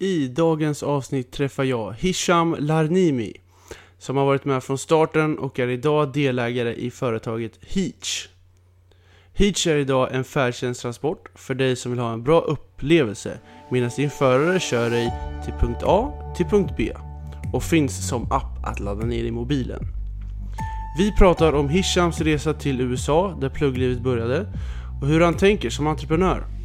I dagens avsnitt träffar jag Hisham Larnimi som har varit med från starten och är idag delägare i företaget Heach. Heach är idag en färdtjänsttransport för dig som vill ha en bra upplevelse medan din förare kör dig till punkt A till punkt B och finns som app att ladda ner i mobilen. Vi pratar om Hishams resa till USA där plugglivet började och hur han tänker som entreprenör.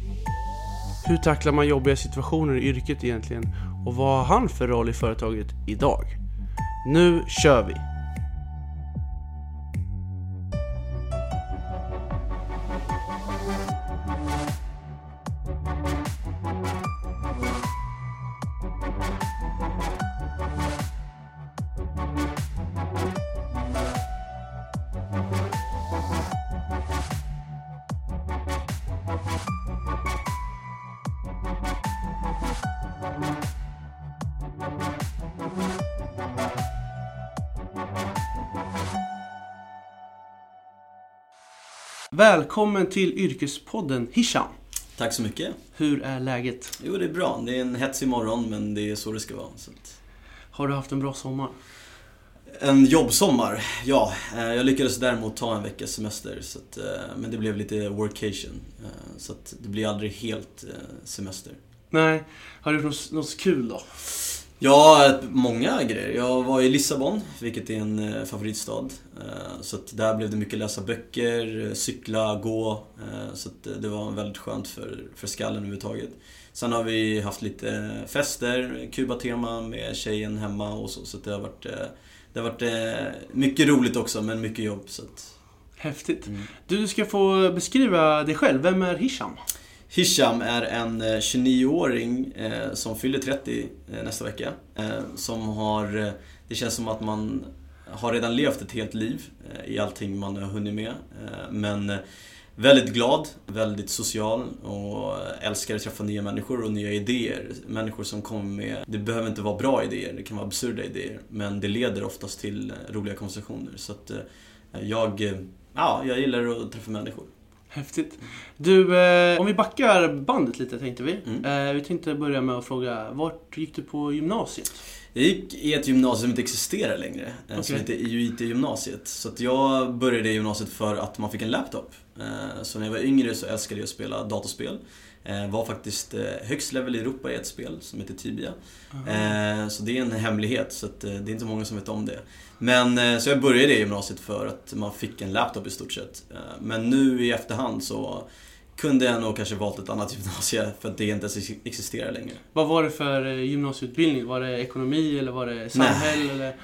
Hur tacklar man jobbiga situationer i yrket egentligen? Och vad har han för roll i företaget idag? Nu kör vi! Välkommen till Yrkespodden Hisham! Tack så mycket. Hur är läget? Jo, det är bra. Det är en hetsig morgon, men det är så det ska vara. Att... Har du haft en bra sommar? En jobbsommar, ja. Eh, jag lyckades däremot ta en veckas semester, så att, eh, men det blev lite workation. Eh, så att det blir aldrig helt semester. Nej. Har du gjort något, något kul då? Ja, många grejer. Jag var i Lissabon, vilket är en favoritstad. Så att där blev det mycket läsa böcker, cykla, gå. Så det var väldigt skönt för, för skallen överhuvudtaget. Sen har vi haft lite fester, Kuba-tema med tjejen hemma och så. Så det har varit det har varit eh, mycket roligt också, men mycket jobb. Så. Häftigt. Mm. Du ska få beskriva dig själv. Vem är Hisham? Hisham är en eh, 29-åring eh, som fyller 30 eh, nästa vecka. Som har... Det känns som att man har redan levt ett helt liv i allting man har hunnit med. men väldigt glad, väldigt social och älskar att träffa nya människor och nya idéer. Människor som kommer med, det behöver inte vara bra idéer, det kan vara absurda idéer. Men det leder oftast till roliga konversationer. Så att jag, ja, jag gillar att träffa människor. Häftigt. Du, eh, om vi backar bandet lite tänkte vi. Mm. Eh, vi tänkte börja med att fråga, vart gick du på gymnasiet? Jag gick i ett gymnasium som inte existerar längre, okay. som heter IUIT-gymnasiet. Så jag började i gymnasiet för att man fick en laptop. Eh, så när jag var yngre så älskade jag att spela datorspel. Eh, var faktiskt eh, högst level i Europa i ett spel som heter Tibia. Aha. Så det är en hemlighet, så det är inte många som vet om det. Men, så jag började i gymnasiet för att man fick en laptop i stort sett. Men nu i efterhand så kunde jag nog kanske valt ett annat gymnasie för att det inte ens existerar längre. Vad var det för eh, gymnasieutbildning? Var det ekonomi eller var det samhälle? Nej, eller?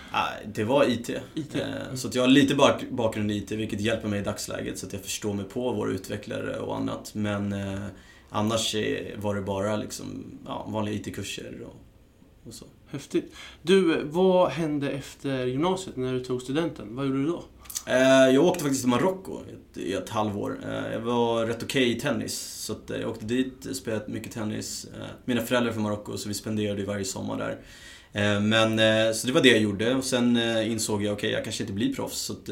det var IT. IT. Mm. Så jag har lite bakgrund i IT vilket hjälper mig i dagsläget så att jag förstår mig på våra utvecklare och annat. Men eh, annars var det bara liksom, ja, vanliga IT-kurser och, och så. Häftigt. Du, vad hände efter gymnasiet när du tog studenten? Vad gjorde du då? Eh, jag åkte faktiskt till Marocko i ett halvår. Eh, jag var rätt okej okay i tennis. Så eh, jag åkte dit, spelade mycket tennis. Mina föräldrar är från Marocko så vi spenderade varje sommar där. Men, så det var det jag gjorde. Och sen insåg jag, okej okay, jag kanske inte blir proffs. Så att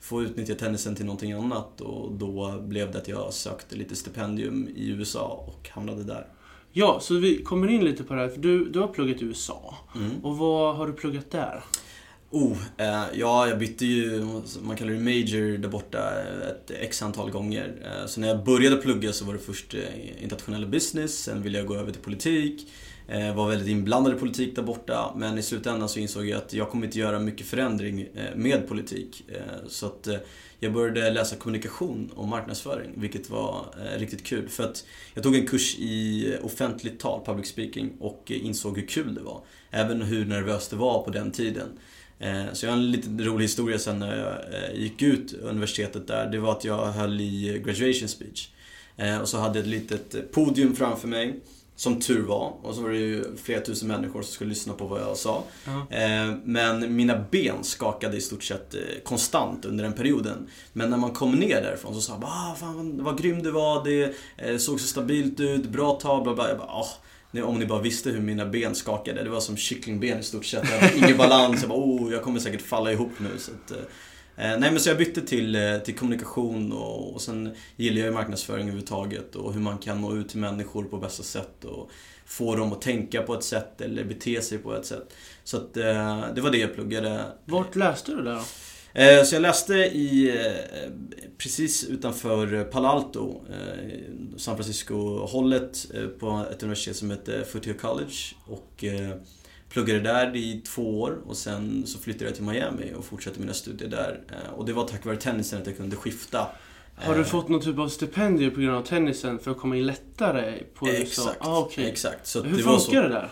få utnyttja tennisen till någonting annat. Och då blev det att jag sökte lite stipendium i USA och hamnade där. Ja, så vi kommer in lite på det här. För du, du har pluggat i USA. Mm. Och vad har du pluggat där? Oh, eh, ja, jag bytte ju, man kallar det major där borta, ett x antal gånger. Eh, så när jag började plugga så var det först eh, internationella business, sen ville jag gå över till politik. Eh, var väldigt inblandad i politik där borta, men i slutändan så insåg jag att jag kommer inte göra mycket förändring eh, med politik. Eh, så att jag började läsa kommunikation och marknadsföring, vilket var riktigt kul. För att jag tog en kurs i offentligt tal, public speaking, och insåg hur kul det var. Även hur nervöst det var på den tiden. Så jag har en lite rolig historia sen när jag gick ut universitetet där. Det var att jag höll i graduation speech. Och så hade jag ett litet podium framför mig. Som tur var. Och så var det ju flera tusen människor som skulle lyssna på vad jag sa. Mm. Men mina ben skakade i stort sett konstant under den perioden. Men när man kom ner därifrån så sa jag ah, fan vad grym du var, det såg så stabilt ut, bra tal, bla bla. Jag bara, ah, om ni bara visste hur mina ben skakade. Det var som kycklingben i stort sett. Jag hade ingen balans. Jag bara, oh, jag kommer säkert falla ihop nu. Så att, Eh, nej men så jag bytte till, eh, till kommunikation och, och sen gillar jag ju marknadsföring överhuvudtaget och hur man kan nå ut till människor på bästa sätt och få dem att tänka på ett sätt eller bete sig på ett sätt. Så att eh, det var det jag pluggade. Vart läste du det då? Eh, så jag läste i, eh, precis utanför Palo Alto, eh, San Francisco-hållet på ett universitet som heter Foothill College. Och pluggade där i två år och sen så flyttade jag till Miami och fortsatte mina studier där. Och det var tack vare tennisen att jag kunde skifta. Har du fått någon typ av stipendier på grund av tennisen för att komma in lättare på USA? Exakt. Ah, okay. exakt. Så Hur det funkar så... det där?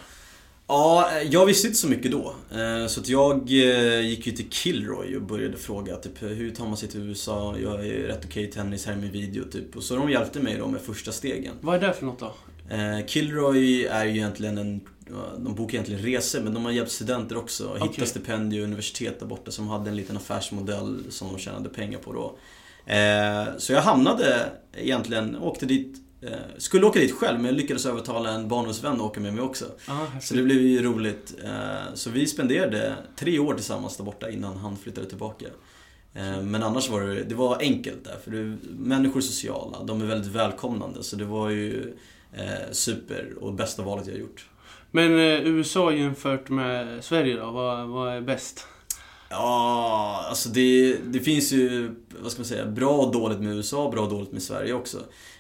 Ja, jag visste inte så mycket då. Eh, så att jag eh, gick ju till Kilroy och började fråga typ hur tar man sig till USA? Jag är rätt okej i tennis, här är min video typ. Och så de hjälpte mig då med första stegen. Vad är det för något då? Eh, Kilroy är ju egentligen en de bokar egentligen resor, men de har hjälpt studenter också. Hitta okay. stipendier och universitet där borta som hade en liten affärsmodell som de tjänade pengar på då. Så jag hamnade egentligen, åkte dit Eh, skulle åka dit själv, men jag lyckades övertala en barndomsvän att åka med mig också. Ah, så det blev ju roligt. Eh, så vi spenderade tre år tillsammans där borta innan han flyttade tillbaka. Eh, men annars var det, det var enkelt där, för det, människor är sociala, de är väldigt välkomnande. Så det var ju super och bästa valet jag gjort. Men USA jämfört med Sverige då, vad, vad är bäst? Ja, alltså det, det finns ju, vad ska man säga, bra och dåligt med USA, bra och dåligt med Sverige också.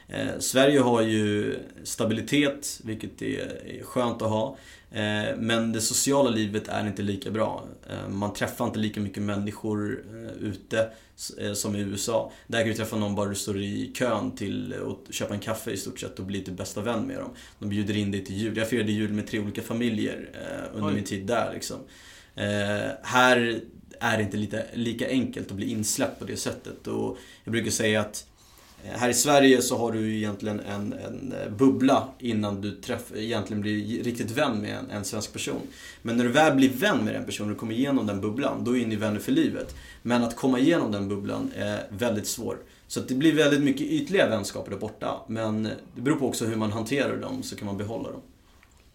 Eh, Sverige har ju stabilitet, vilket är skönt att ha. Eh, men det sociala livet är inte lika bra. Eh, man träffar inte lika mycket människor eh, ute eh, som i USA. Där kan du träffa någon bara du står i kön till att köpa en kaffe i stort sett och bli typ bästa vän med dem. De bjuder in dig till jul. Jag firade jul med tre olika familjer eh, under Oj. min tid där liksom. här är det inte lite, lika enkelt att bli insläppt på det sättet. Och jag brukar säga att Eh, här i Sverige så har du egentligen en, en eh, bubbla innan du träff, egentligen blir riktigt vän med en, en, svensk person. Men när du väl blir vän med den personen och kommer igenom den bubblan, då är ni vänner för livet. Men att komma igenom den bubblan är väldigt svårt. Så det blir väldigt mycket ytliga vänskaper där borta. Men det beror på också hur man hanterar dem, så kan man behålla dem.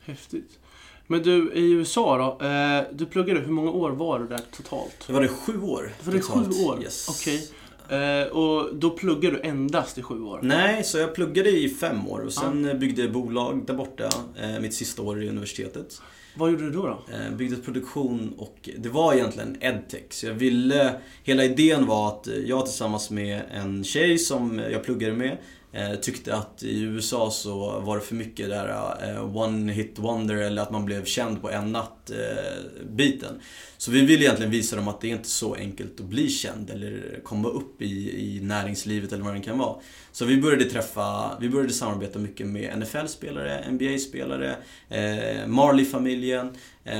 Häftigt. Men du, i USA då? Eh, du pluggade, hur många år var du där totalt? Det var det sju år. Var det totalt. sju år? Yes. Okej. Okay. Eh, och då pluggade du endast i sju år? Nej, så jag pluggade i fem år och sen ah. byggde jag bolag där borta, eh, mitt sista år i universitetet. Vad gjorde du då? då? Byggde produktion och det var egentligen edtech. Så jag ville, hela idén var att jag tillsammans med en tjej som jag pluggade med Eh, tyckte att i USA så var det för mycket där eh, one hit wonder eller att man blev känd på en natt-biten. Eh, så vi ville egentligen visa dem att det är inte så enkelt att bli känd eller komma upp i, i näringslivet eller vad det kan vara. Så vi började träffa, vi började samarbeta mycket med NFL-spelare, NBA-spelare, Marley-familjen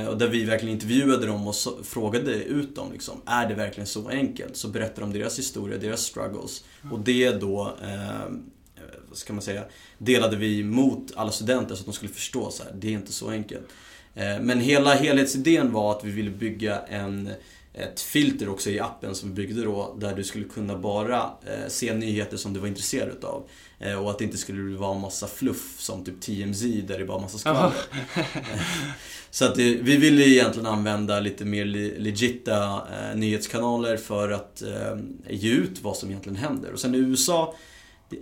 och där vi verkligen intervjuade dem och så, frågade ut dem liksom, är det verkligen så enkelt? Så berättade de deras historia, deras struggles. Och det då ska man säga, delade vi mot alla studenter så att de skulle förstå så här, det är inte så enkelt. Eh, men hela helhetsidén var att vi ville bygga en, ett filter också i appen som vi byggde då, där du skulle kunna bara eh, se nyheter som du var intresserad utav. Eh, och att det inte skulle vara massa fluff som typ TMZ där det bara massa skvaller. Så att vi ville egentligen använda lite mer legitta eh, nyhetskanaler för att eh, ge ut vad som egentligen händer. Och sen i USA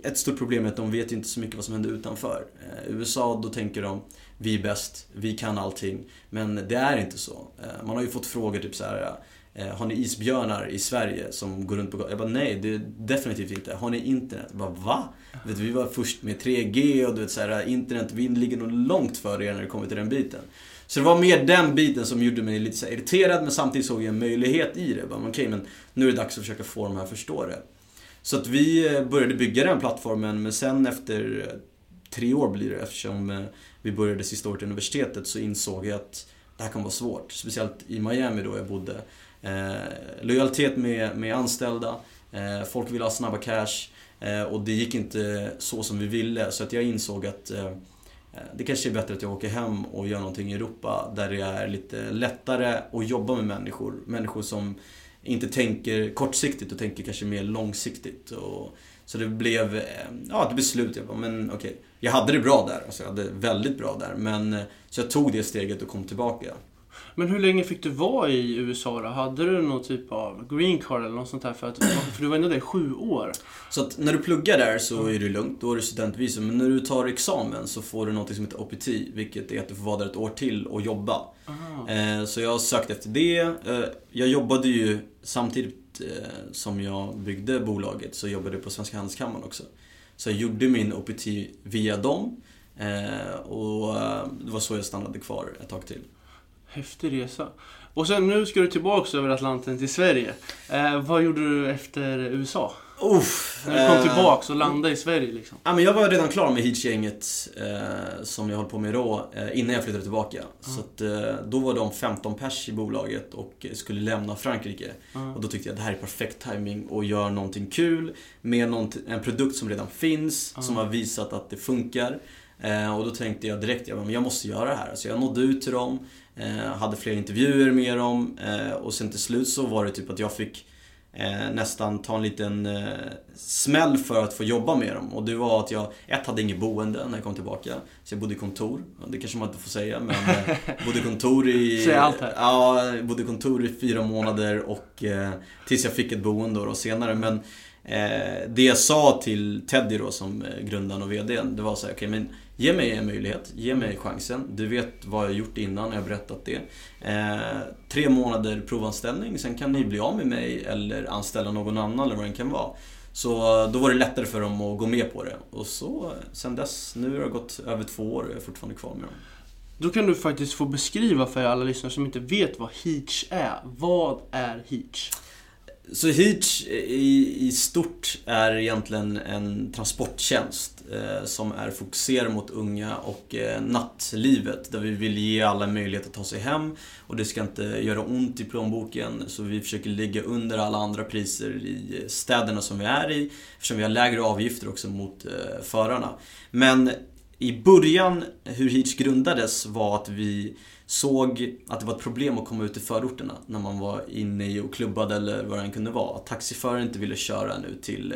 ett stort problem är att de vet inte så mycket vad som händer utanför. Eh, USA, då tänker de vi är bäst, vi kan allting. Men det är inte så. Eh, man har ju fått frågor typ så här. Eh, har ni isbjörnar i Sverige som går runt på Jag bara nej, det är definitivt inte. Har ni internet? Jag bara va? Vet, vi var först med 3G och du vet så här, internet, vi ligger nog långt före er när det kommer till den biten. Så det var mer den biten som gjorde mig lite så irriterad men samtidigt såg jag en möjlighet i det. Okej, okay, men nu är det dags att försöka få de här att förstå det. Så att vi eh, började bygga den plattformen men sen efter tre år blir det eftersom eh, vi började sista året i universitetet så insåg jag att det här kan vara svårt. Speciellt i Miami då jag bodde. Eh, lojalitet med, med anställda, eh, folk ville ha snabba cash eh, och det gick inte så som vi ville så att jag insåg att eh, det kanske är bättre att jag åker hem och gör någonting i Europa där det är lite lättare att jobba med människor. Människor som inte tänker kortsiktigt och tänker kanske mer långsiktigt. Och, så det blev, eh, ja, ett beslut. Jag bara, men okej. Okay. Jag hade det bra där, alltså jag hade väldigt bra där. Men, eh, så jag tog det steget och kom tillbaka. Men hur länge fick du vara i USA då? Hade du någon typ av green card eller något sånt där? För, att, för du var ändå där i sju år. Så att när du pluggar där så är det lugnt, då är det studentvisum. Men när du tar examen så får du något som heter OPT, vilket är att du får vara där ett år till och jobba. Aha. Eh, Så jag har sökt efter det. Eh, Jag jobbade ju samtidigt eh, som jag byggde bolaget så jobbade jag på Svenska Handelskammaren också. Så jag gjorde min OPT via dem. Eh, Och det var så jag stannade kvar ett tag till. Häftig resa. Och sen nu ska du tillbaks över Atlanten till Sverige. Eh, vad gjorde du efter USA? Uff, När du kom eh, tillbaks och landade i Sverige liksom. Ja, men jag var redan klar med Heach-gänget eh, som jag höll på med då eh, innan jag flyttade tillbaka. Så att, eh, då var de 15 pers i bolaget och skulle lämna Frankrike. Ja. Och då tyckte jag att det här är perfekt timing och gör någonting kul med nånt- en produkt som redan finns, Ja. som har visat att det funkar. Eh, och då tänkte jag direkt, jag, bara, men jag måste göra det här. Så jag nådde ut till dem, hade fler intervjuer med dem eh, och sen till slut så var det typ att jag fick eh, nästan ta en liten eh, smäll för att få jobba med dem. Och det var att jag, ett, hade inget boende när jag kom tillbaka. Så jag bodde i kontor. Det kanske man inte får säga men eh, bodde i kontor i... Säg allt här. Ja, bodde i kontor i fyra månader och eh, tills jag fick ett boende då, senare. Men eh, det jag sa till Teddy då som eh, grundaren och VDn, det var så här, okej men ge mig en möjlighet, ge mig chansen. Du vet vad jag gjort innan, jag har berättat det. Eh, tre månader provanställning, sen kan ni bli av med mig eller anställa någon annan eller vad det kan vara. Så då var det lättare för dem att gå med på det. Och så, sen dess, nu har det gått över två år och jag är fortfarande kvar med dem. Då kan du faktiskt få beskriva för alla lyssnare som inte vet vad Heach är. Vad är Heach? Så Heach i, i stort är egentligen en transporttjänst Eh, som är fokuserad mot unga och eh, nattlivet där vi vill ge alla möjlighet att ta sig hem och det ska inte göra ont i plånboken så vi försöker ligga under alla andra priser i städerna som vi är i eftersom vi har lägre avgifter också mot eh, förarna. Men i början, hur Heach grundades var att vi såg att det var ett problem att komma ut i förorterna när man var inne i och klubbade eller vad det än kunde vara. Att taxiförare inte ville köra nu till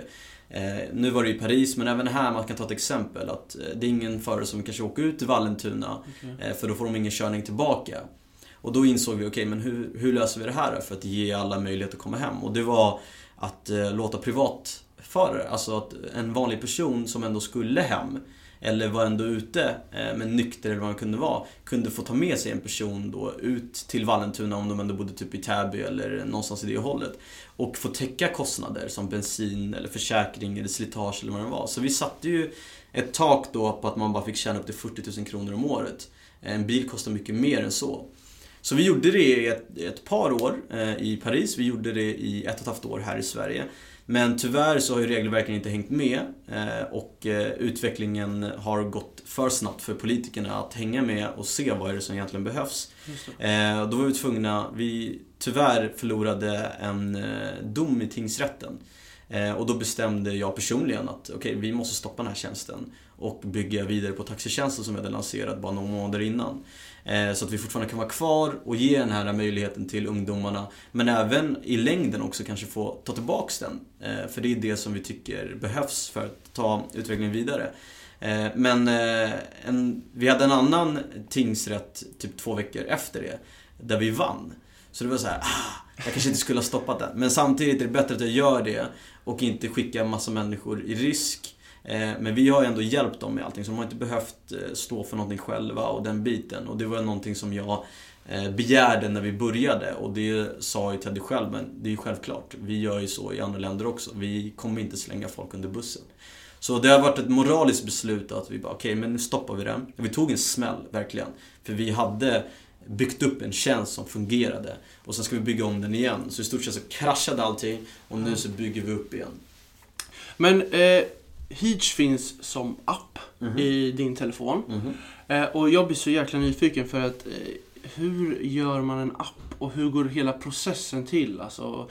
nu var det i Paris, men även här, man kan ta ett exempel. att eh, Det är ingen förare som kanske åker ut till Vallentuna, eh, för då får de ingen körning tillbaka. Och då insåg vi, okej, men hur, hur löser vi det här för att ge alla möjlighet att komma hem? Och det var att eh, låta privatförare, alltså att en vanlig person som ändå skulle hem, eller var ändå ute, eh, men nykter eller vad man kunde vara, kunde få ta med sig en person då ut till Vallentuna om de ändå bodde typ i Täby eller någonstans i det hållet. Och få täcka kostnader som bensin eller försäkring eller slitage eller vad det var. Så vi satte ju ett tak då på att man bara fick tjäna upp till 40 000 kronor om året. Eh, en bil kostar mycket mer än så. Så vi gjorde det i ett, ett par år eh, i Paris, vi gjorde det i ett och ett halvt år här i Sverige. Men tyvärr så har ju regelverken inte hängt med eh, och eh, utvecklingen har gått för snabbt för politikerna att hänga med och se vad är det som egentligen behövs. Eh, Då var vi tvungna, vi tyvärr förlorade en dom i tingsrätten. Och då bestämde jag personligen att okej, vi måste stoppa den här tjänsten och bygga vidare på taxitjänsten som vi hade lanserat bara några månader innan. Eh, så att vi fortfarande kan vara kvar och ge den här möjligheten till ungdomarna. Men även i längden också kanske få ta tillbaks den. Eh, för det är det som vi tycker behövs för att ta utvecklingen vidare. Eh, men en, vi hade en annan tingsrätt typ två veckor efter det. Där vi vann. Så det var så här, ah, jag kanske inte skulle ha stoppat den. Men samtidigt är det bättre att jag gör det och inte skicka massa människor i risk. Eh, Men vi har ändå hjälpt dem med allting, så de har inte behövt eh, stå för någonting själva och den biten. Och det var någonting som jag eh, begärde när vi började och det sa ju Teddy själv, men det är ju självklart. Vi gör ju så i andra länder också. Vi kommer inte slänga folk under bussen. Så det har varit ett moraliskt beslut att vi bara, okej, men nu stoppar vi det. Vi tog en smäll, verkligen. För vi hade byggt upp en tjänst som fungerade. Och sen ska vi bygga om den igen. Så i stort sett så kraschade allting och nu så bygger vi upp igen. Men eh, Heach finns som app Mhm. i din telefon. Mhm. Eh, och jag blir så jäkla nyfiken för att eh, hur gör man en app och hur går hela processen till? Alltså,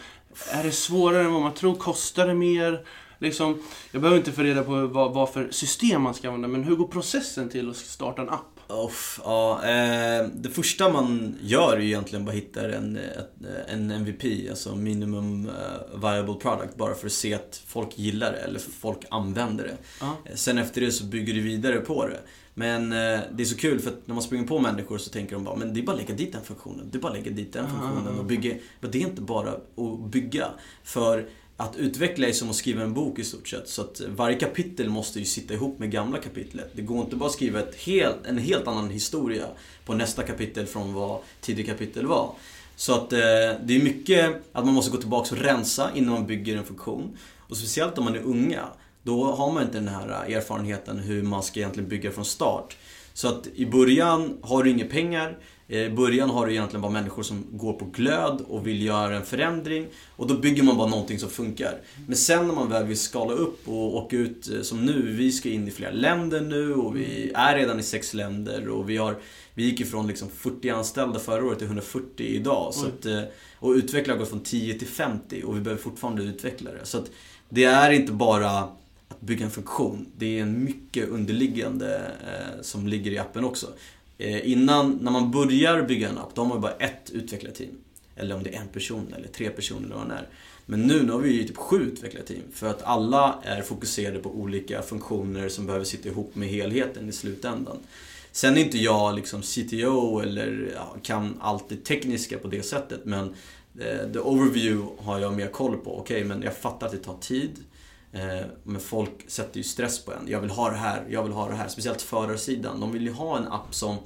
är det svårare än vad man tror? Kostar det mer? Liksom, jag behöver inte få reda på vad, vad för system man ska använda, men hur går processen till att starta en app? Uff, ja, eh, det första man gör är egentligen bara hitta en, en MVP, alltså minimum eh, viable product, bara för att se att folk gillar det eller folk använder det. Eh, Sen efter det så bygger du vidare på det. Men eh, det är så kul för att när man springer på människor så tänker de bara, men det är bara att lägga dit den funktionen, det är bara att lägga dit den funktionen och bygga. Men det är inte bara att bygga. För att utveckla är som att skriva en bok i stort sett. Så att varje kapitel måste ju sitta ihop med gamla kapitlet. Det går inte bara att skriva ett helt, en helt annan historia på nästa kapitel från vad tidigare kapitel var. Så att eh, det är mycket att man måste gå tillbaka och rensa innan man bygger en funktion. Och speciellt om man är unga. Då har man inte den här erfarenheten hur man ska egentligen bygga från start. Så att i början har du inga pengar. Eh, I början har du egentligen bara människor som går på glöd och vill göra en förändring. Och då bygger man bara någonting som funkar. Men sen när man väl vill skala upp och åka ut eh, som nu. Vi ska in i flera länder nu och vi är redan i sex länder. Och vi, har, vi gick ifrån liksom 40 anställda förra året till 140 idag. Så att, eh, och utveckla har gått från 10 till 50 och vi behöver fortfarande utveckla det. Så att det är inte bara att bygga en funktion. Det är en mycket underliggande eh, som ligger i appen också. Eh, innan, när man börjar bygga en app, då har man bara ett utvecklarteam. Eller om det är en person eller tre personer eller vad det är. Men nu, nu har vi ju typ sju utvecklarteam. För att alla är fokuserade på olika funktioner som behöver sitta ihop med helheten i slutändan. Sen är inte jag liksom CTO eller ja, kan allt det tekniska på det sättet. Men eh, the overview har jag mer koll på. Okej, okay, men jag fattar att det tar tid. Eh, men folk sätter ju stress på en. Jag vill ha det här, jag vill ha det här. Speciellt förarsidan. De vill ju ha en app som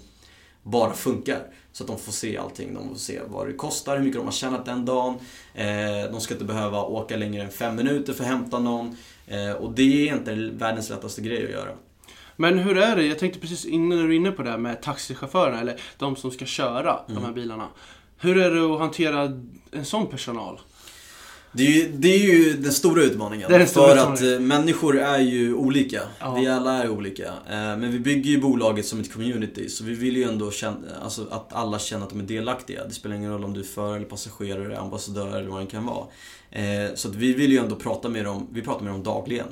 bara funkar. Så att de får se allting. De får se vad det kostar, hur mycket de har tjänat den dagen. Eh, de ska inte behöva åka längre än fem minuter för att hämta någon. Eh, och det är inte världens lättaste grej att göra. Men hur är det? Jag tänkte precis innan du är inne på det här med taxichaufförerna, eller de som ska köra mm. de här mm. bilarna. Hur är det att hantera en sån personal? Det är, ju, det är ju den stora utmaningen. Den stora för utmaningen. att eh, människor är ju olika. Ja. Vi alla är olika. Eh, men vi bygger ju bolaget som ett community. Så vi vill ju ändå känna, alltså att alla känner att de är delaktiga. Det spelar ingen roll om du är förare eller passagerare, ambassadör eller vad det kan vara. Eh, så att vi vill ju ändå prata med dem, vi pratar med dem dagligen.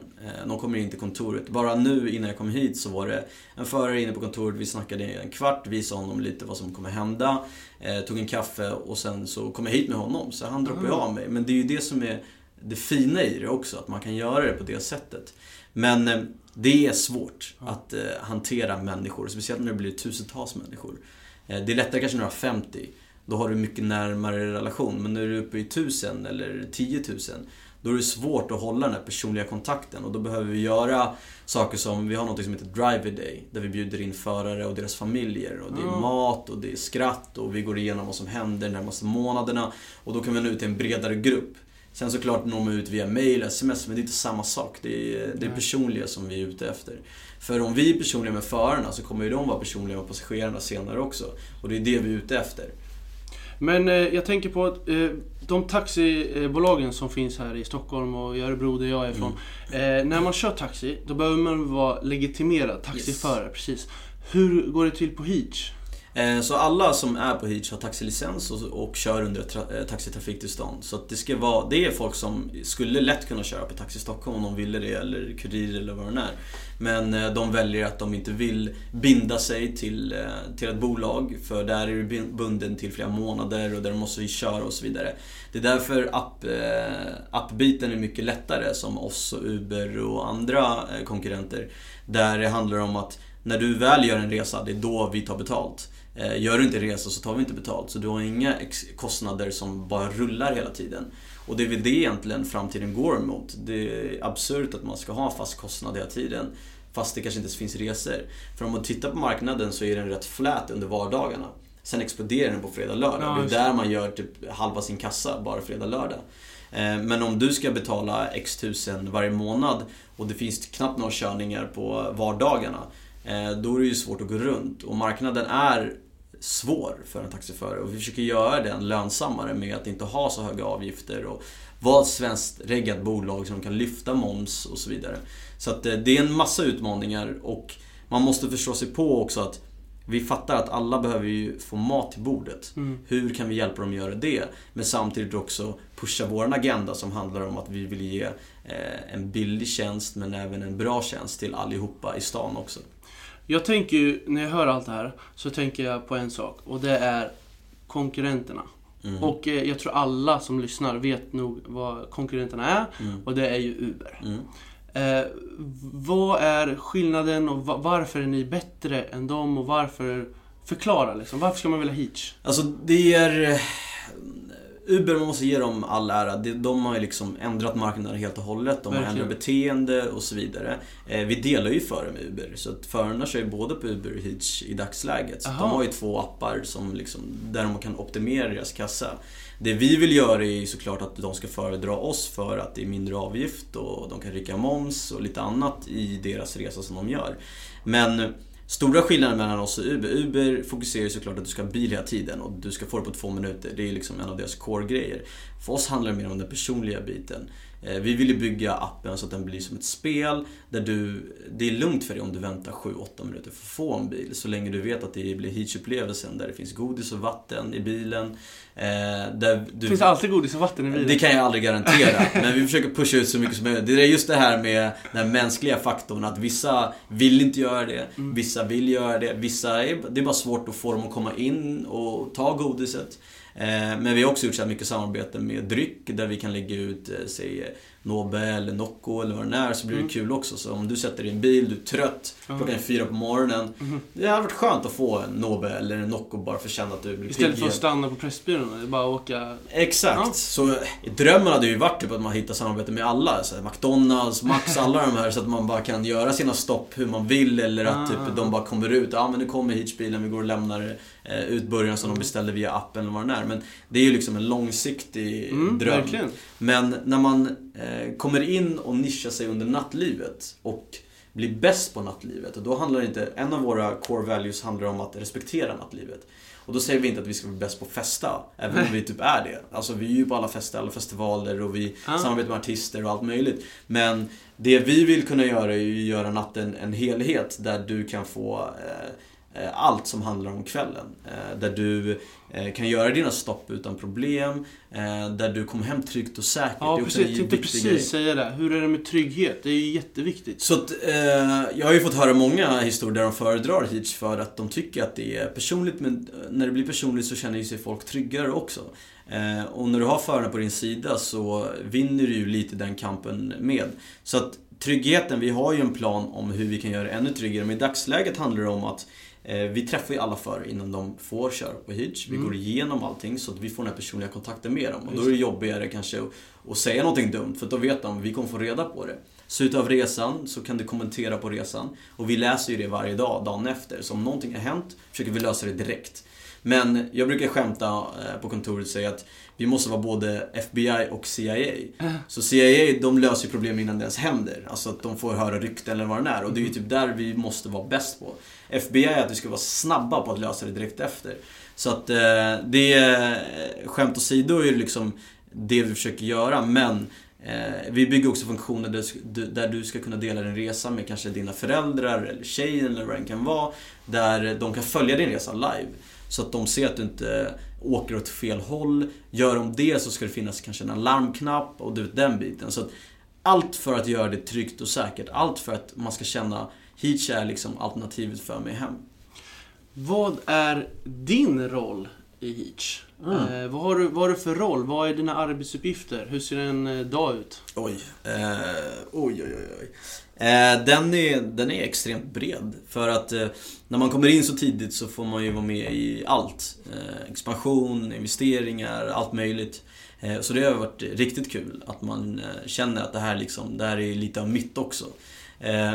De kommer in till kontoret. Bara nu innan jag kom hit så var det en förare inne på kontoret, vi snackade en kvart, visade honom lite vad som kommer hända. Eh, tog en kaffe och sen så kom jag hit med honom, så han droppade mm. av mig. Men det är ju det som är det fina i det också, att man kan göra det på det sättet. Men det är svårt att hantera människor, speciellt när det blir tusentals människor. Det är lättare kanske när du har 50 då har du mycket närmare relation. Men när du är uppe i tusen eller tiotusen, då är det svårt att hålla den här personliga kontakten och då behöver vi göra saker som, vi har något som heter Driver Day, där vi bjuder in förare och deras familjer och det är mat och det är skratt och vi går igenom vad som händer de närmaste månaderna och då kan vi nå ut till en bredare grupp. Sen såklart når man ut via mail, sms, men det är inte samma sak. Det är det är personliga som vi är ute efter. För om vi är personliga med förarna så kommer ju de vara personliga med passagerarna senare också. Och det är det vi är ute efter. Men eh, jag tänker på att eh, de taxibolagen som finns här i Stockholm och i Örebro där jag är ifrån. Mm. Eh, när man kör taxi, då behöver man vara legitimerad taxiförare. Yes. Precis. Hur går det till på Heach? Eh, så alla som är på Hitch har taxilicens och, och kör under tra- eh, taxitrafiktillstånd. Så det, ska vara, det är folk som skulle lätt kunna köra på Taxi Stockholm om de ville det, eller Kurir eller vad det är. Men eh, de väljer att de inte vill binda sig till, till ett bolag, för där är du bunden till flera månader och där de måste köra och så vidare. Det är därför app, eh, appbiten är mycket lättare, som oss och Uber och andra eh, konkurrenter. Där det handlar om att när du väl gör en resa, det är då vi tar betalt. Eh, gör du inte resa så tar vi inte betalt. Så du har inga kostnader som bara rullar hela tiden. Och det är väl det egentligen framtiden går emot. Det är absurt att man ska ha en fast kostnad hela tiden. Fast det kanske inte finns resor. För om man tittar på marknaden så är den rätt flät under vardagarna. Sen exploderar den på fredag, lördag. Ja, det är där man gör typ halva sin kassa, bara fredag, lördag. Eh, men om du ska betala x tusen varje månad och det finns knappt några körningar på vardagarna. Eh, då är det ju svårt att gå runt. Och marknaden är svår för en taxiförare och vi försöker göra den lönsammare med att inte ha så höga avgifter och vara ett svenskt reggat bolag som kan lyfta moms och så vidare. Så att eh, det är en massa utmaningar och man måste förstå sig på också att vi fattar att alla behöver ju få mat till bordet. Mm. Hur kan vi hjälpa dem att göra det? Men samtidigt också pusha vår agenda som handlar om att vi vill ge eh, en billig tjänst men även en bra tjänst till allihopa i stan också. Jag tänker ju, när jag hör allt det här, så tänker jag på en sak. Och det är konkurrenterna. Mm. Och eh, jag tror alla som lyssnar vet nog vad konkurrenterna är. Mm. Och det är ju Uber. Eh, vad är skillnaden och varför är ni bättre än dem och varför... Förklara liksom. Varför ska man vilja Heach? Alltså det är... Uber, man måste ge dem all ära. De har ju liksom ändrat marknaden helt och hållet. De har Verkligen. ändrat beteende och så vidare. Eh, Vi delar ju före med Uber. Så att förarna kör ju både på Uber och Hitch i dagsläget. Så Aha. de har ju två appar som liksom, där de kan optimera deras kassa. Det vi vill göra är ju såklart att de ska föredra oss för att det är mindre avgift och de kan rycka moms och lite annat i deras resa som de gör. Men Stora skillnaden mellan oss och Uber. Uber fokuserar ju såklart att du ska ha bil hela tiden och du ska få det på två minuter. Det är liksom en av deras core-grejer. För oss handlar det mer om den personliga biten. Eh, Vi vill ju bygga appen så att den blir som ett spel där du, det är lugnt för dig om du väntar 7-8 minuter för att få en bil. Så länge du vet att det blir Hitch-upplevelsen där det finns godis och vatten i bilen. eh, Där du, Finns det alltid godis och vatten i bilen? det kan jag aldrig garantera, men vi försöker pusha ut så mycket som möjligt. Det är just det här med den mänskliga faktorn, att vissa vill inte göra det, vissa vill göra det, vissa är, det är bara svårt att få dem att komma in och ta godiset. Eh, men vi har också gjort så här mycket samarbete med dryck där vi kan lägga ut, eh, säg Nobel eller Nocco eller vad det är, så blir det Mm. kul också. Så om du sätter dig i en bil, du är trött, Ja. klockan fyra på morgonen. Mhm. Det hade varit skönt att få en Nobel eller en Nocco bara för att känna att du blir Istället pigg för att stanna på Pressbyrån, det är bara åka... Exakt. Ja. Så drömmen hade ju varit typ att man hittar samarbete med alla. Så McDonalds, Max, alla de här. Så att man bara kan göra sina stopp hur man vill. Eller att Ah. typ, de bara kommer ut. Ja men nu kommer Hitchbilen, vi går och lämnar eh, ut burgaren som de beställde via appen eller vad det är. Men det är ju liksom en långsiktig Mm, dröm. verkligen. Men när man eh, kommer in och nischar sig under nattlivet och blir bäst på nattlivet. Och då handlar det inte, en av våra core values handlar om att respektera nattlivet. Och då säger vi inte att vi ska bli bäst på att festa, även om vi typ är det. Alltså vi är ju på alla fester, alla festivaler och vi Ah. samarbetar med artister och allt möjligt. Men det vi vill kunna göra är ju att göra natten en helhet där du kan få eh, eh, allt som handlar om kvällen. Eh, där du eh, kan göra dina stopp utan problem. Eh, där du kommer hem tryggt och säkert. Ja, precis. Jag tänkte precis grej. säga det. Hur är det med trygghet? Det är ju jätteviktigt. Så att, eh, jag har ju fått höra många historier där de föredrar Hitch för att de tycker att det är personligt men eh, när det blir personligt så känner ju sig folk tryggare också. Eh, och när du har förarna på din sida så vinner du ju lite den kampen med. Så att tryggheten, vi har ju en plan om hur vi kan göra det ännu tryggare men i dagsläget handlar det om att eh, vi träffar ju alla förare innan de får köra på Hitch. Vi Mm. går igenom allting så att vi får den här personliga kontakten med dem. Och då är det jobbigare kanske att, säga någonting dumt för då vet de att vi kommer få reda på det. Slutet av resan så kan du kommentera på resan. Och vi läser ju det varje dag, dagen efter. Så om någonting har hänt försöker vi lösa det direkt. Men jag brukar skämta eh, på kontoret och säga att vi måste vara både FBI och CIA. Så CIA, de löser ju problem innan det ens händer. Alltså att de får höra rykten eller vad det är. Och det är ju typ där vi måste vara bäst på. FBI är att vi ska vara snabba på att lösa det direkt efter. Så att eh, det är, skämt åsido är liksom det vi försöker göra. Men eh, vi bygger också funktioner där, du- där du ska kunna dela din resa med kanske dina föräldrar eller tjejen eller vad det kan vara. Där de kan följa din resa live. Så att de ser att du inte åker åt fel håll. Gör de det så ska det finnas kanske en alarmknapp och du vet den biten. Så att allt för att göra det tryggt och säkert. Allt för att man ska känna Hitch är liksom alternativet för mig hem. Vad är din roll i Hitch? Mm. Eh, vad, har du, vad har du för roll? Vad är dina arbetsuppgifter? Hur ser en eh, dag ut? Oj. Eh, oj, oj, oj. Eh, den, är, den är extremt bred. För att eh, när man kommer in så tidigt så får man ju vara med i allt. Eh, expansion, investeringar, allt möjligt. Så det har varit riktigt kul att man känner att det här, liksom, det här är lite av mitt också.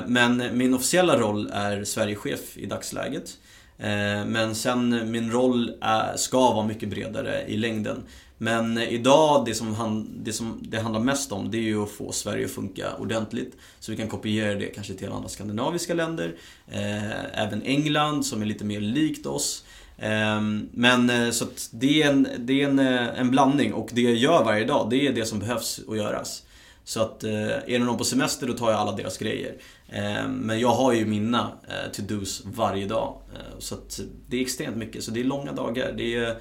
Men min officiella roll är Sverigechef i dagsläget. Eh, men sen min roll ska vara mycket bredare i längden. Men idag, det som, han, det som det handlar mest om, det är ju att få Sverige att funka ordentligt. Så vi kan kopiera det kanske till andra skandinaviska länder. Eh, även England, som är lite mer likt oss. Eh, men så att det är, en, det är en, en blandning och det jag gör varje dag, det är det som behövs att göras. Så att eh, är det någon på semester då tar jag alla deras grejer. Eh, men jag har ju mina eh, to-dos varje dag. Så att det är extremt mycket. Så det är långa dagar. Det är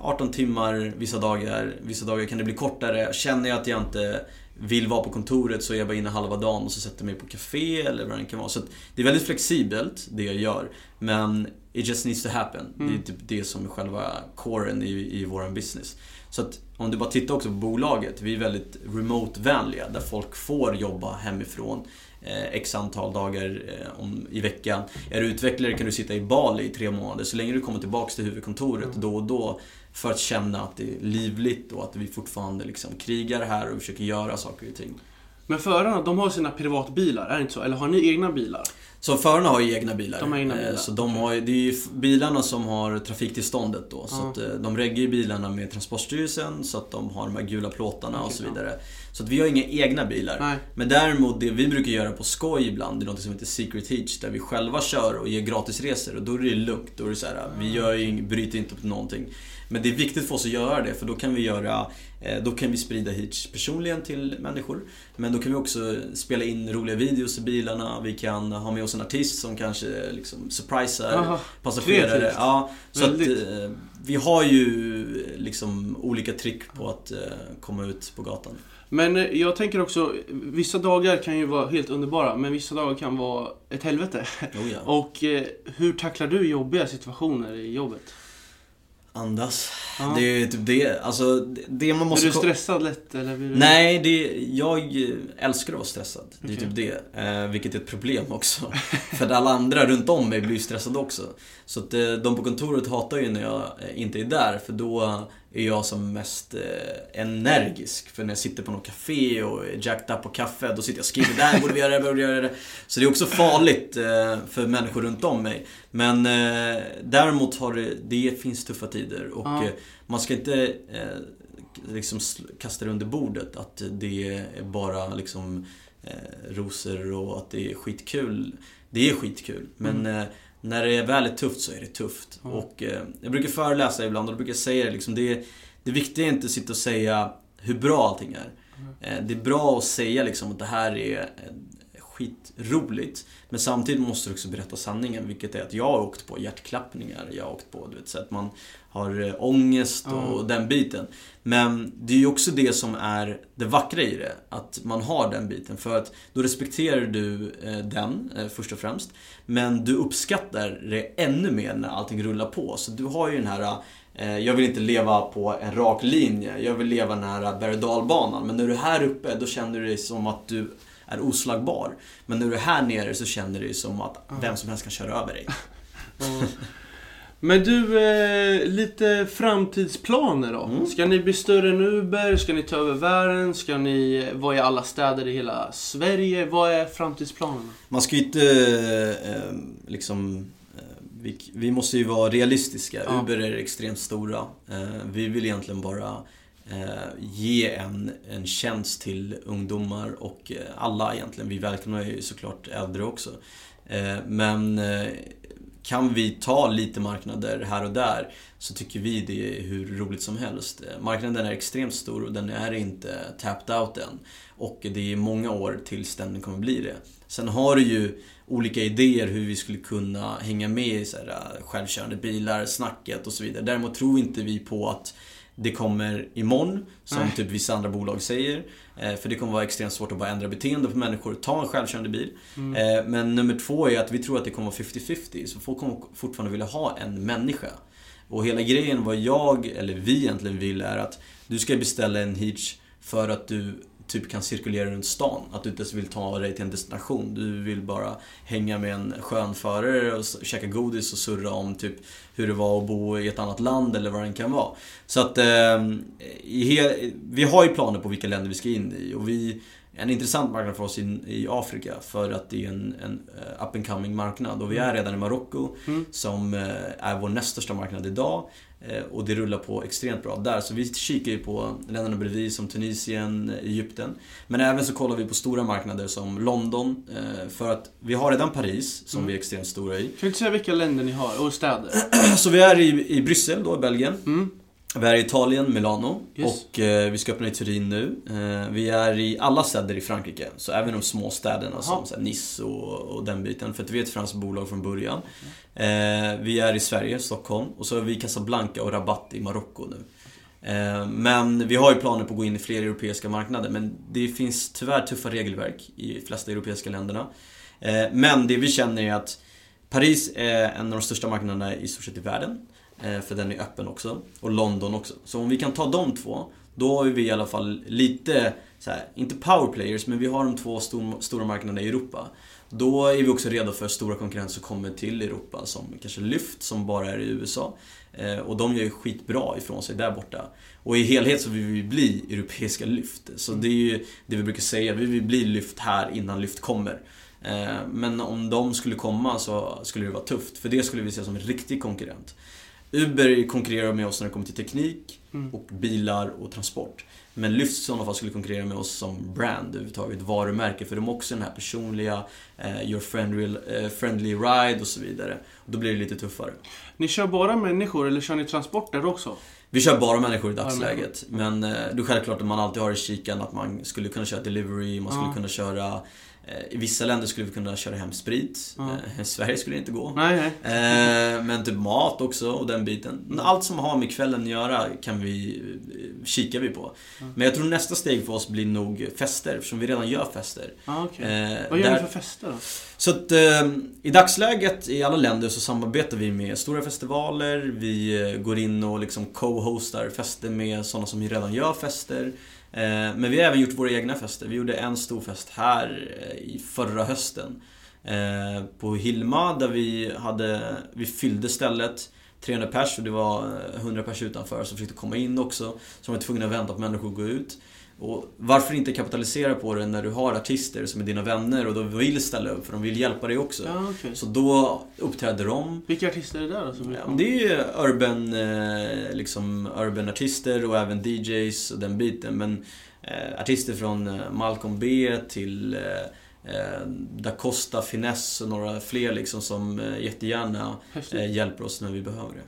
18 timmar vissa dagar. Vissa dagar kan det bli kortare. Känner jag att jag inte vill vara på kontoret så är jag bara inne halva dagen och så sätter jag mig på café eller vad det kan vara. Så att det är väldigt flexibelt det jag gör. Men It just needs to happen. Det Mm. är typ det som är själva coren i, i våran business. Så att om du bara tittar också på bolaget, vi är väldigt remote-vänliga där folk får jobba hemifrån eh, x antal dagar eh, om, i veckan. Är du utvecklare kan du sitta i Bali i tre månader så länge du kommer tillbaks till huvudkontoret Mm. då och då för att känna att det är livligt och att vi fortfarande liksom krigar här och försöker göra saker och ting. Men förarna, de har sina privatbilar, är det inte så? Eller har ni egna bilar? Så förarna har ju egna bilar. De har egna bilar. Eh, Så de har, ju- det är ju bilarna som har trafiktillståndet då. Så att eh, de reggar ju bilarna med Transportstyrelsen så att de har de här gula plåtarna och så vidare. Så att vi har inga egna bilar. Nej. Men däremot det vi brukar göra på skoj ibland, det är något som heter Secret Hitch där vi själva kör och ger gratisresor och då är det lugnt. Då är det så här, vi gör ju, bryter inte upp någonting. Men det är viktigt för oss att göra det för då kan vi göra eh, Då kan vi sprida Hitch personligen till människor. Men då kan vi också spela in roliga videos i bilarna. Vi kan ha med oss en artist som kanske liksom surprisar Aha, passagerare. kreativt. Ja, så att, Väldigt. eh, vi har ju liksom olika trick på att eh, komma ut på gatan. Men eh, jag tänker också, vissa dagar kan ju vara helt underbara, men vissa dagar kan vara ett helvete. Oh, ja. Och eh, hur tacklar du jobbiga situationer i jobbet? Andas. Ja. Det är typ det. Alltså, det- det man måste... Är du stressad lätt eller? Blir du... Nej, det, jag älskar att vara stressad. Det är Okej. typ det. Eh, vilket är ett problem också. För att alla andra runt om mig blir stressade också. Så att eh, de på kontoret hatar ju när jag eh, inte är där. För då är jag som mest eh, energisk. För när jag sitter på något café och är jacked up på kaffe, då sitter jag och skriver där, borde vi göra det, borde vi göra det. Så det är också farligt eh, för människor runt om mig. Men eh, däremot har det, det finns tuffa tider. Och Ja. eh, man ska inte eh, liksom kasta det under bordet att det är bara liksom eh, rosor och att det är skitkul. Det är skitkul, men eh, när det väl är tufft så är det tufft. Ja. Och eh, jag brukar föreläsa ibland och då brukar jag säga det liksom, det, det viktiga är inte att sitta och säga hur bra allting är. Eh, det är bra att säga liksom att det här är eh, skitroligt. Men samtidigt måste du också berätta sanningen, vilket är att jag har åkt på hjärtklappningar, jag har åkt på, du vet, så att man har eh, ångest och Ja. den biten. Men det är ju också det som är det vackra i det, att man har den biten. För att då respekterar du eh, den, eh, först och främst. Men du uppskattar det ännu mer när allting rullar på. Så du har ju den här jag vill inte leva på en rak linje, jag vill leva nära berg och dalbanan. Men när du är här uppe, då känner du dig som att du är oslagbar. Men när du är här nere så känner du som att vem som helst kan köra över dig. Men du, eh, lite framtidsplaner då? Mm. Ska ni bli större än Uber? Ska ni ta över världen? Ska ni vara i alla städer i hela Sverige? Vad är framtidsplanerna? Man ska ju inte eh, liksom... Eh, vi, vi måste ju vara realistiska. Ja. Uber är extremt stora. Eh, vi vill egentligen bara eh, Eh, ge en, en tjänst till ungdomar och eh, alla egentligen. Vi välkomnar ju såklart äldre också. Eh, men kan vi ta lite marknader här och där så tycker vi det är hur roligt som helst. Marknaden är extremt stor och den är inte tapped out än. Och det är många år tills den kommer bli det. Sen har du ju olika idéer hur vi skulle kunna hänga med i så här, självkörande bilar, snacket och så vidare. Däremot tror inte vi på att det kommer imorgon, som Nej. typ vissa andra bolag säger. Eh, För det kommer vara extremt svårt att bara ändra beteende på människor. Ta en självkörande bil. Mm. Eh, Men nummer två är att vi tror att det kommer vara 50-50. Så folk kommer fortfarande vilja ha en människa. Och hela grejen vad jag, eller vi egentligen vill är att du ska beställa en hitch för att du typ kan cirkulera runt stan. Att du inte ens vill ta dig till en destination. Du vill bara hänga med en skön förare och käka godis och surra om typ hur det var att bo i ett annat land eller vad det kan vara. Så att eh, vi har ju planer på vilka länder vi ska in i och vi en intressant marknad för oss i, i Afrika för att det är en, en eh, up and coming marknad och vi är redan i Marocko Mm. som eh, är vår näst största marknad idag. Eh, Och det rullar på extremt bra där. Så vi kikar ju på länderna bredvid som Tunisien, Egypten. Men även så kollar vi på stora marknader som London. eh, För att vi har redan Paris som Mm. vi är extremt stora i. Kan du inte säga vilka länder ni har? Och städer? Så vi är i, i Bryssel då, i Belgien. Mm. Vi är i Italien, Milano. Yes. Och eh, vi ska öppna i Turin nu. Eh, vi är i alla städer i Frankrike. Så även de små städerna som så Nice och, och den biten. För att vi är ett franskt bolag från början. Eh, vi är i Sverige, Stockholm. Och så är vi i Casablanca och Rabat i Marocko nu. Eh, men vi har ju planer på att gå in i fler europeiska marknader. Men det finns tyvärr tuffa regelverk i de flesta europeiska länderna. Eh, men det vi känner är att Paris är en av de största marknaderna i stort sett i världen. Eh, för den är öppen också. Och London också. Så om vi kan ta de två, då har vi i alla fall lite, så här, inte powerplayers, men vi har de två stor, stora marknaderna i Europa. Då är vi också redo för stora konkurrenter som kommer till Europa, som kanske Lyft, som bara är i USA. Eh, och de gör ju skitbra ifrån sig där borta. Och i helhet så vill vi bli europeiska lyft. Så det är ju det vi brukar säga, vi vill bli lyft här innan lyft kommer. Eh, men om de skulle komma så skulle det vara tufft, för det skulle vi se som en riktig konkurrent. Uber konkurrerar med oss när det kommer till teknik Mm. och bilar och transport. Men Lyft i sådana fall skulle konkurrera med oss som brand överhuvudtaget, varumärke. För de har också den här personliga, eh, your friendly, eh, friendly ride och så vidare. Och då blir det lite tuffare. Ni kör bara människor eller kör ni transporter också? Vi kör bara människor i dagsläget. Men eh, det är självklart att man alltid har i kikan att man skulle kunna köra delivery, man skulle Ja. kunna köra I vissa länder skulle vi kunna köra hem sprit. Eh, I Sverige skulle det inte gå. Nej, nej. Eh, men typ mat också och den biten. Men Allt som har med kvällen att göra kan vi, eh, kikar vi på. Men jag tror nästa steg för oss blir nog fester, eftersom vi redan gör fester. Ah. Eh, Vad gör ni för fester då? Så att eh, i dagsläget i alla länder så samarbetar vi med stora festivaler, vi eh, går in och liksom co-hostar fester med sådana som redan gör fester. Eh, men vi har även gjort våra egna fester. Vi gjorde en stor fest här eh, i förra hösten. Eh, på Hilma där vi hade, vi fyllde stället 300 pers och det var 100 pers utanför som försökte komma in också. Så de var tvungna att vänta på människor att gå ut. Och varför inte kapitalisera på det när du har artister som är dina vänner och de vill ställa upp för de vill hjälpa dig också. Ja, okej. Så då uppträder de. Vilka artister är det där då? Som Ja, men det är ju urban, eh, liksom urban artister och även DJs och den biten. Men eh, artister från eh, Malcolm B till eh, eh, Da Costa, Finesse och några fler liksom som eh, jättegärna eh, hjälper oss när vi behöver det.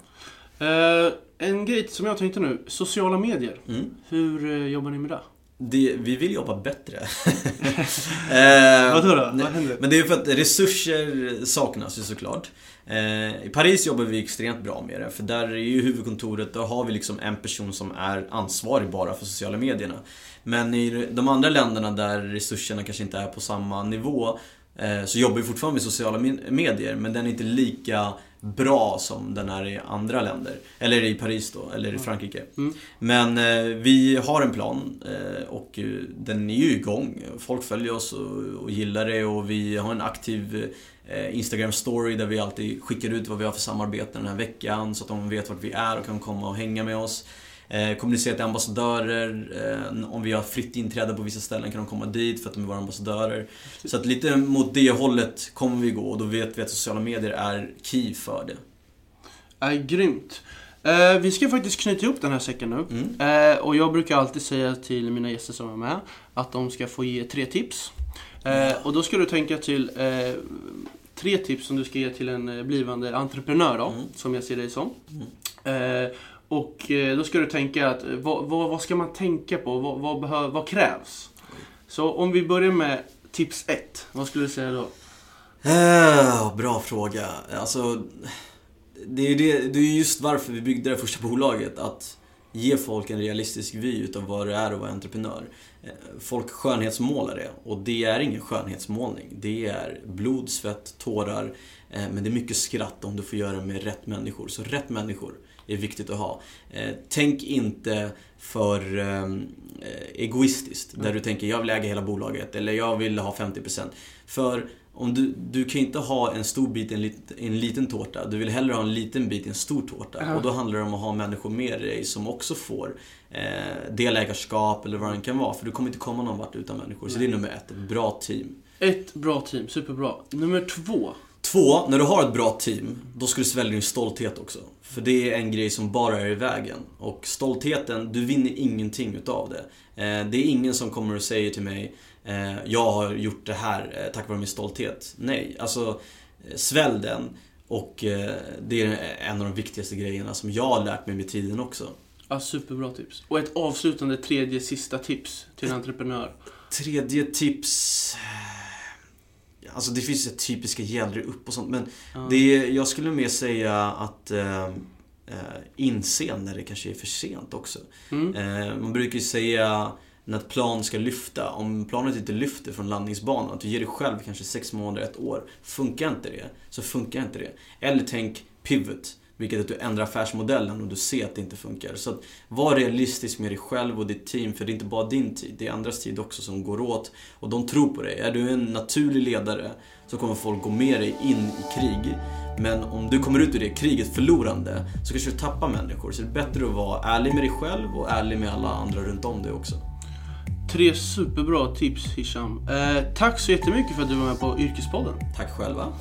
Eh, en grej som jag tänkte nu, sociala medier. Mm. Hur eh, jobbar ni med det? Det vi vill jobba bättre. eh, Vadå då? nej, Vad händer? Men det är för att resurser saknas ju såklart. Eh, I Paris jobbar vi extremt bra med det, för där är ju huvudkontoret, där har vi liksom en person som är ansvarig bara för sociala medierna. Men i de andra länderna där resurserna kanske inte är på samma nivå, eh, så jobbar vi fortfarande med sociala me- medier, men den är inte lika bra som den är i andra länder. Eller i Paris då, eller i Frankrike. Mm. Men eh, vi har en plan eh, och eh, den är ju igång. Folk följer oss och, och gillar det och vi har en aktiv eh, Instagram story där vi alltid skickar ut vad vi har för samarbeten den här veckan så att de vet vart vi är och kan komma och hänga med oss. Eh, kommunicera till ambassadörer. Eh, om vi har fritt inträde på vissa ställen kan de komma dit för att de är våra ambassadörer. Så att lite mot det hållet kommer vi gå och då vet vi att sociala medier är key för det. Är grymt. Eh, vi ska faktiskt knyta ihop den här säcken nu. Mm. Eh, och jag brukar alltid säga till mina gäster som är med att de ska få ge tre tips. Eh, och då ska du tänka till eh, tre tips som du ska ge till en eh, blivande entreprenör då, Mm. som jag ser dig som. Mm. Eh, och eh, då ska du tänka att eh, vad, vad, vad ska man tänka på? Vad, vad, behöv, vad krävs? Så om vi börjar med tips ett, vad skulle du säga då? Eh, bra fråga. Alltså, det är ju det, det är just varför vi byggde det första bolaget. Att ge folk en realistisk vy utav vad det är att vara entreprenör. Eh, folk skönhetsmålar det och det är ingen skönhetsmålning. Det är blod, svett, tårar. Men det är mycket skratt om du får göra det med rätt människor. Så rätt människor är viktigt att ha. Eh, Tänk inte för ehm, eh, egoistiskt. Där du tänker jag vill äga hela bolaget eller jag vill ha 50%. För om du, du kan inte ha en stor bit i en, lit, en liten tårta. Du vill hellre ha en liten bit i en stor tårta. Ja. Och då handlar det om att ha människor med dig som också får eh, delägarskap eller vad det kan vara. För du kommer inte komma någon vart utan människor. Så det är nummer ett, ett bra team. Ett bra team, superbra. Nummer två. Två, när du har ett bra team, då ska du svälja din stolthet också. För det är en grej som bara är i vägen. Och stoltheten, du vinner ingenting utav det. Eh, det är ingen som kommer och säger till mig eh, Jag har gjort det här eh, tack vare min stolthet. Nej, alltså svälj den. Och det är en av de viktigaste grejerna som jag har lärt mig med tiden också. Ja, superbra tips. Och ett avslutande tredje, sista tips till en entreprenör. Tredje tips... Alltså det finns ju typiska gällre upp och sånt men Ja. Det jag skulle mer säga att eh, eh, inse när det kanske är för sent också. Mm. Eh, man brukar ju säga när ett plan ska lyfta. Om planet inte lyfter från landningsbanan, att du ger dig själv kanske sex månader, ett år. Funkar inte det, så funkar inte det. Eller tänk pivot. Vilket är att du ändrar affärsmodellen och du ser att det inte funkar. Så att var realistisk med dig själv och ditt team, för det är inte bara din tid, det är andras tid också som går åt. Och de tror på dig. Är du en naturlig ledare så kommer folk gå med dig in i krig. Men om du kommer ut ur det kriget förlorande så kanske du tappar människor. Så det är bättre att vara ärlig med dig själv och ärlig med alla andra runt om dig också. Tre superbra tips Hisham. Eh, tack så jättemycket för att du var med på Yrkespodden. Tack själva.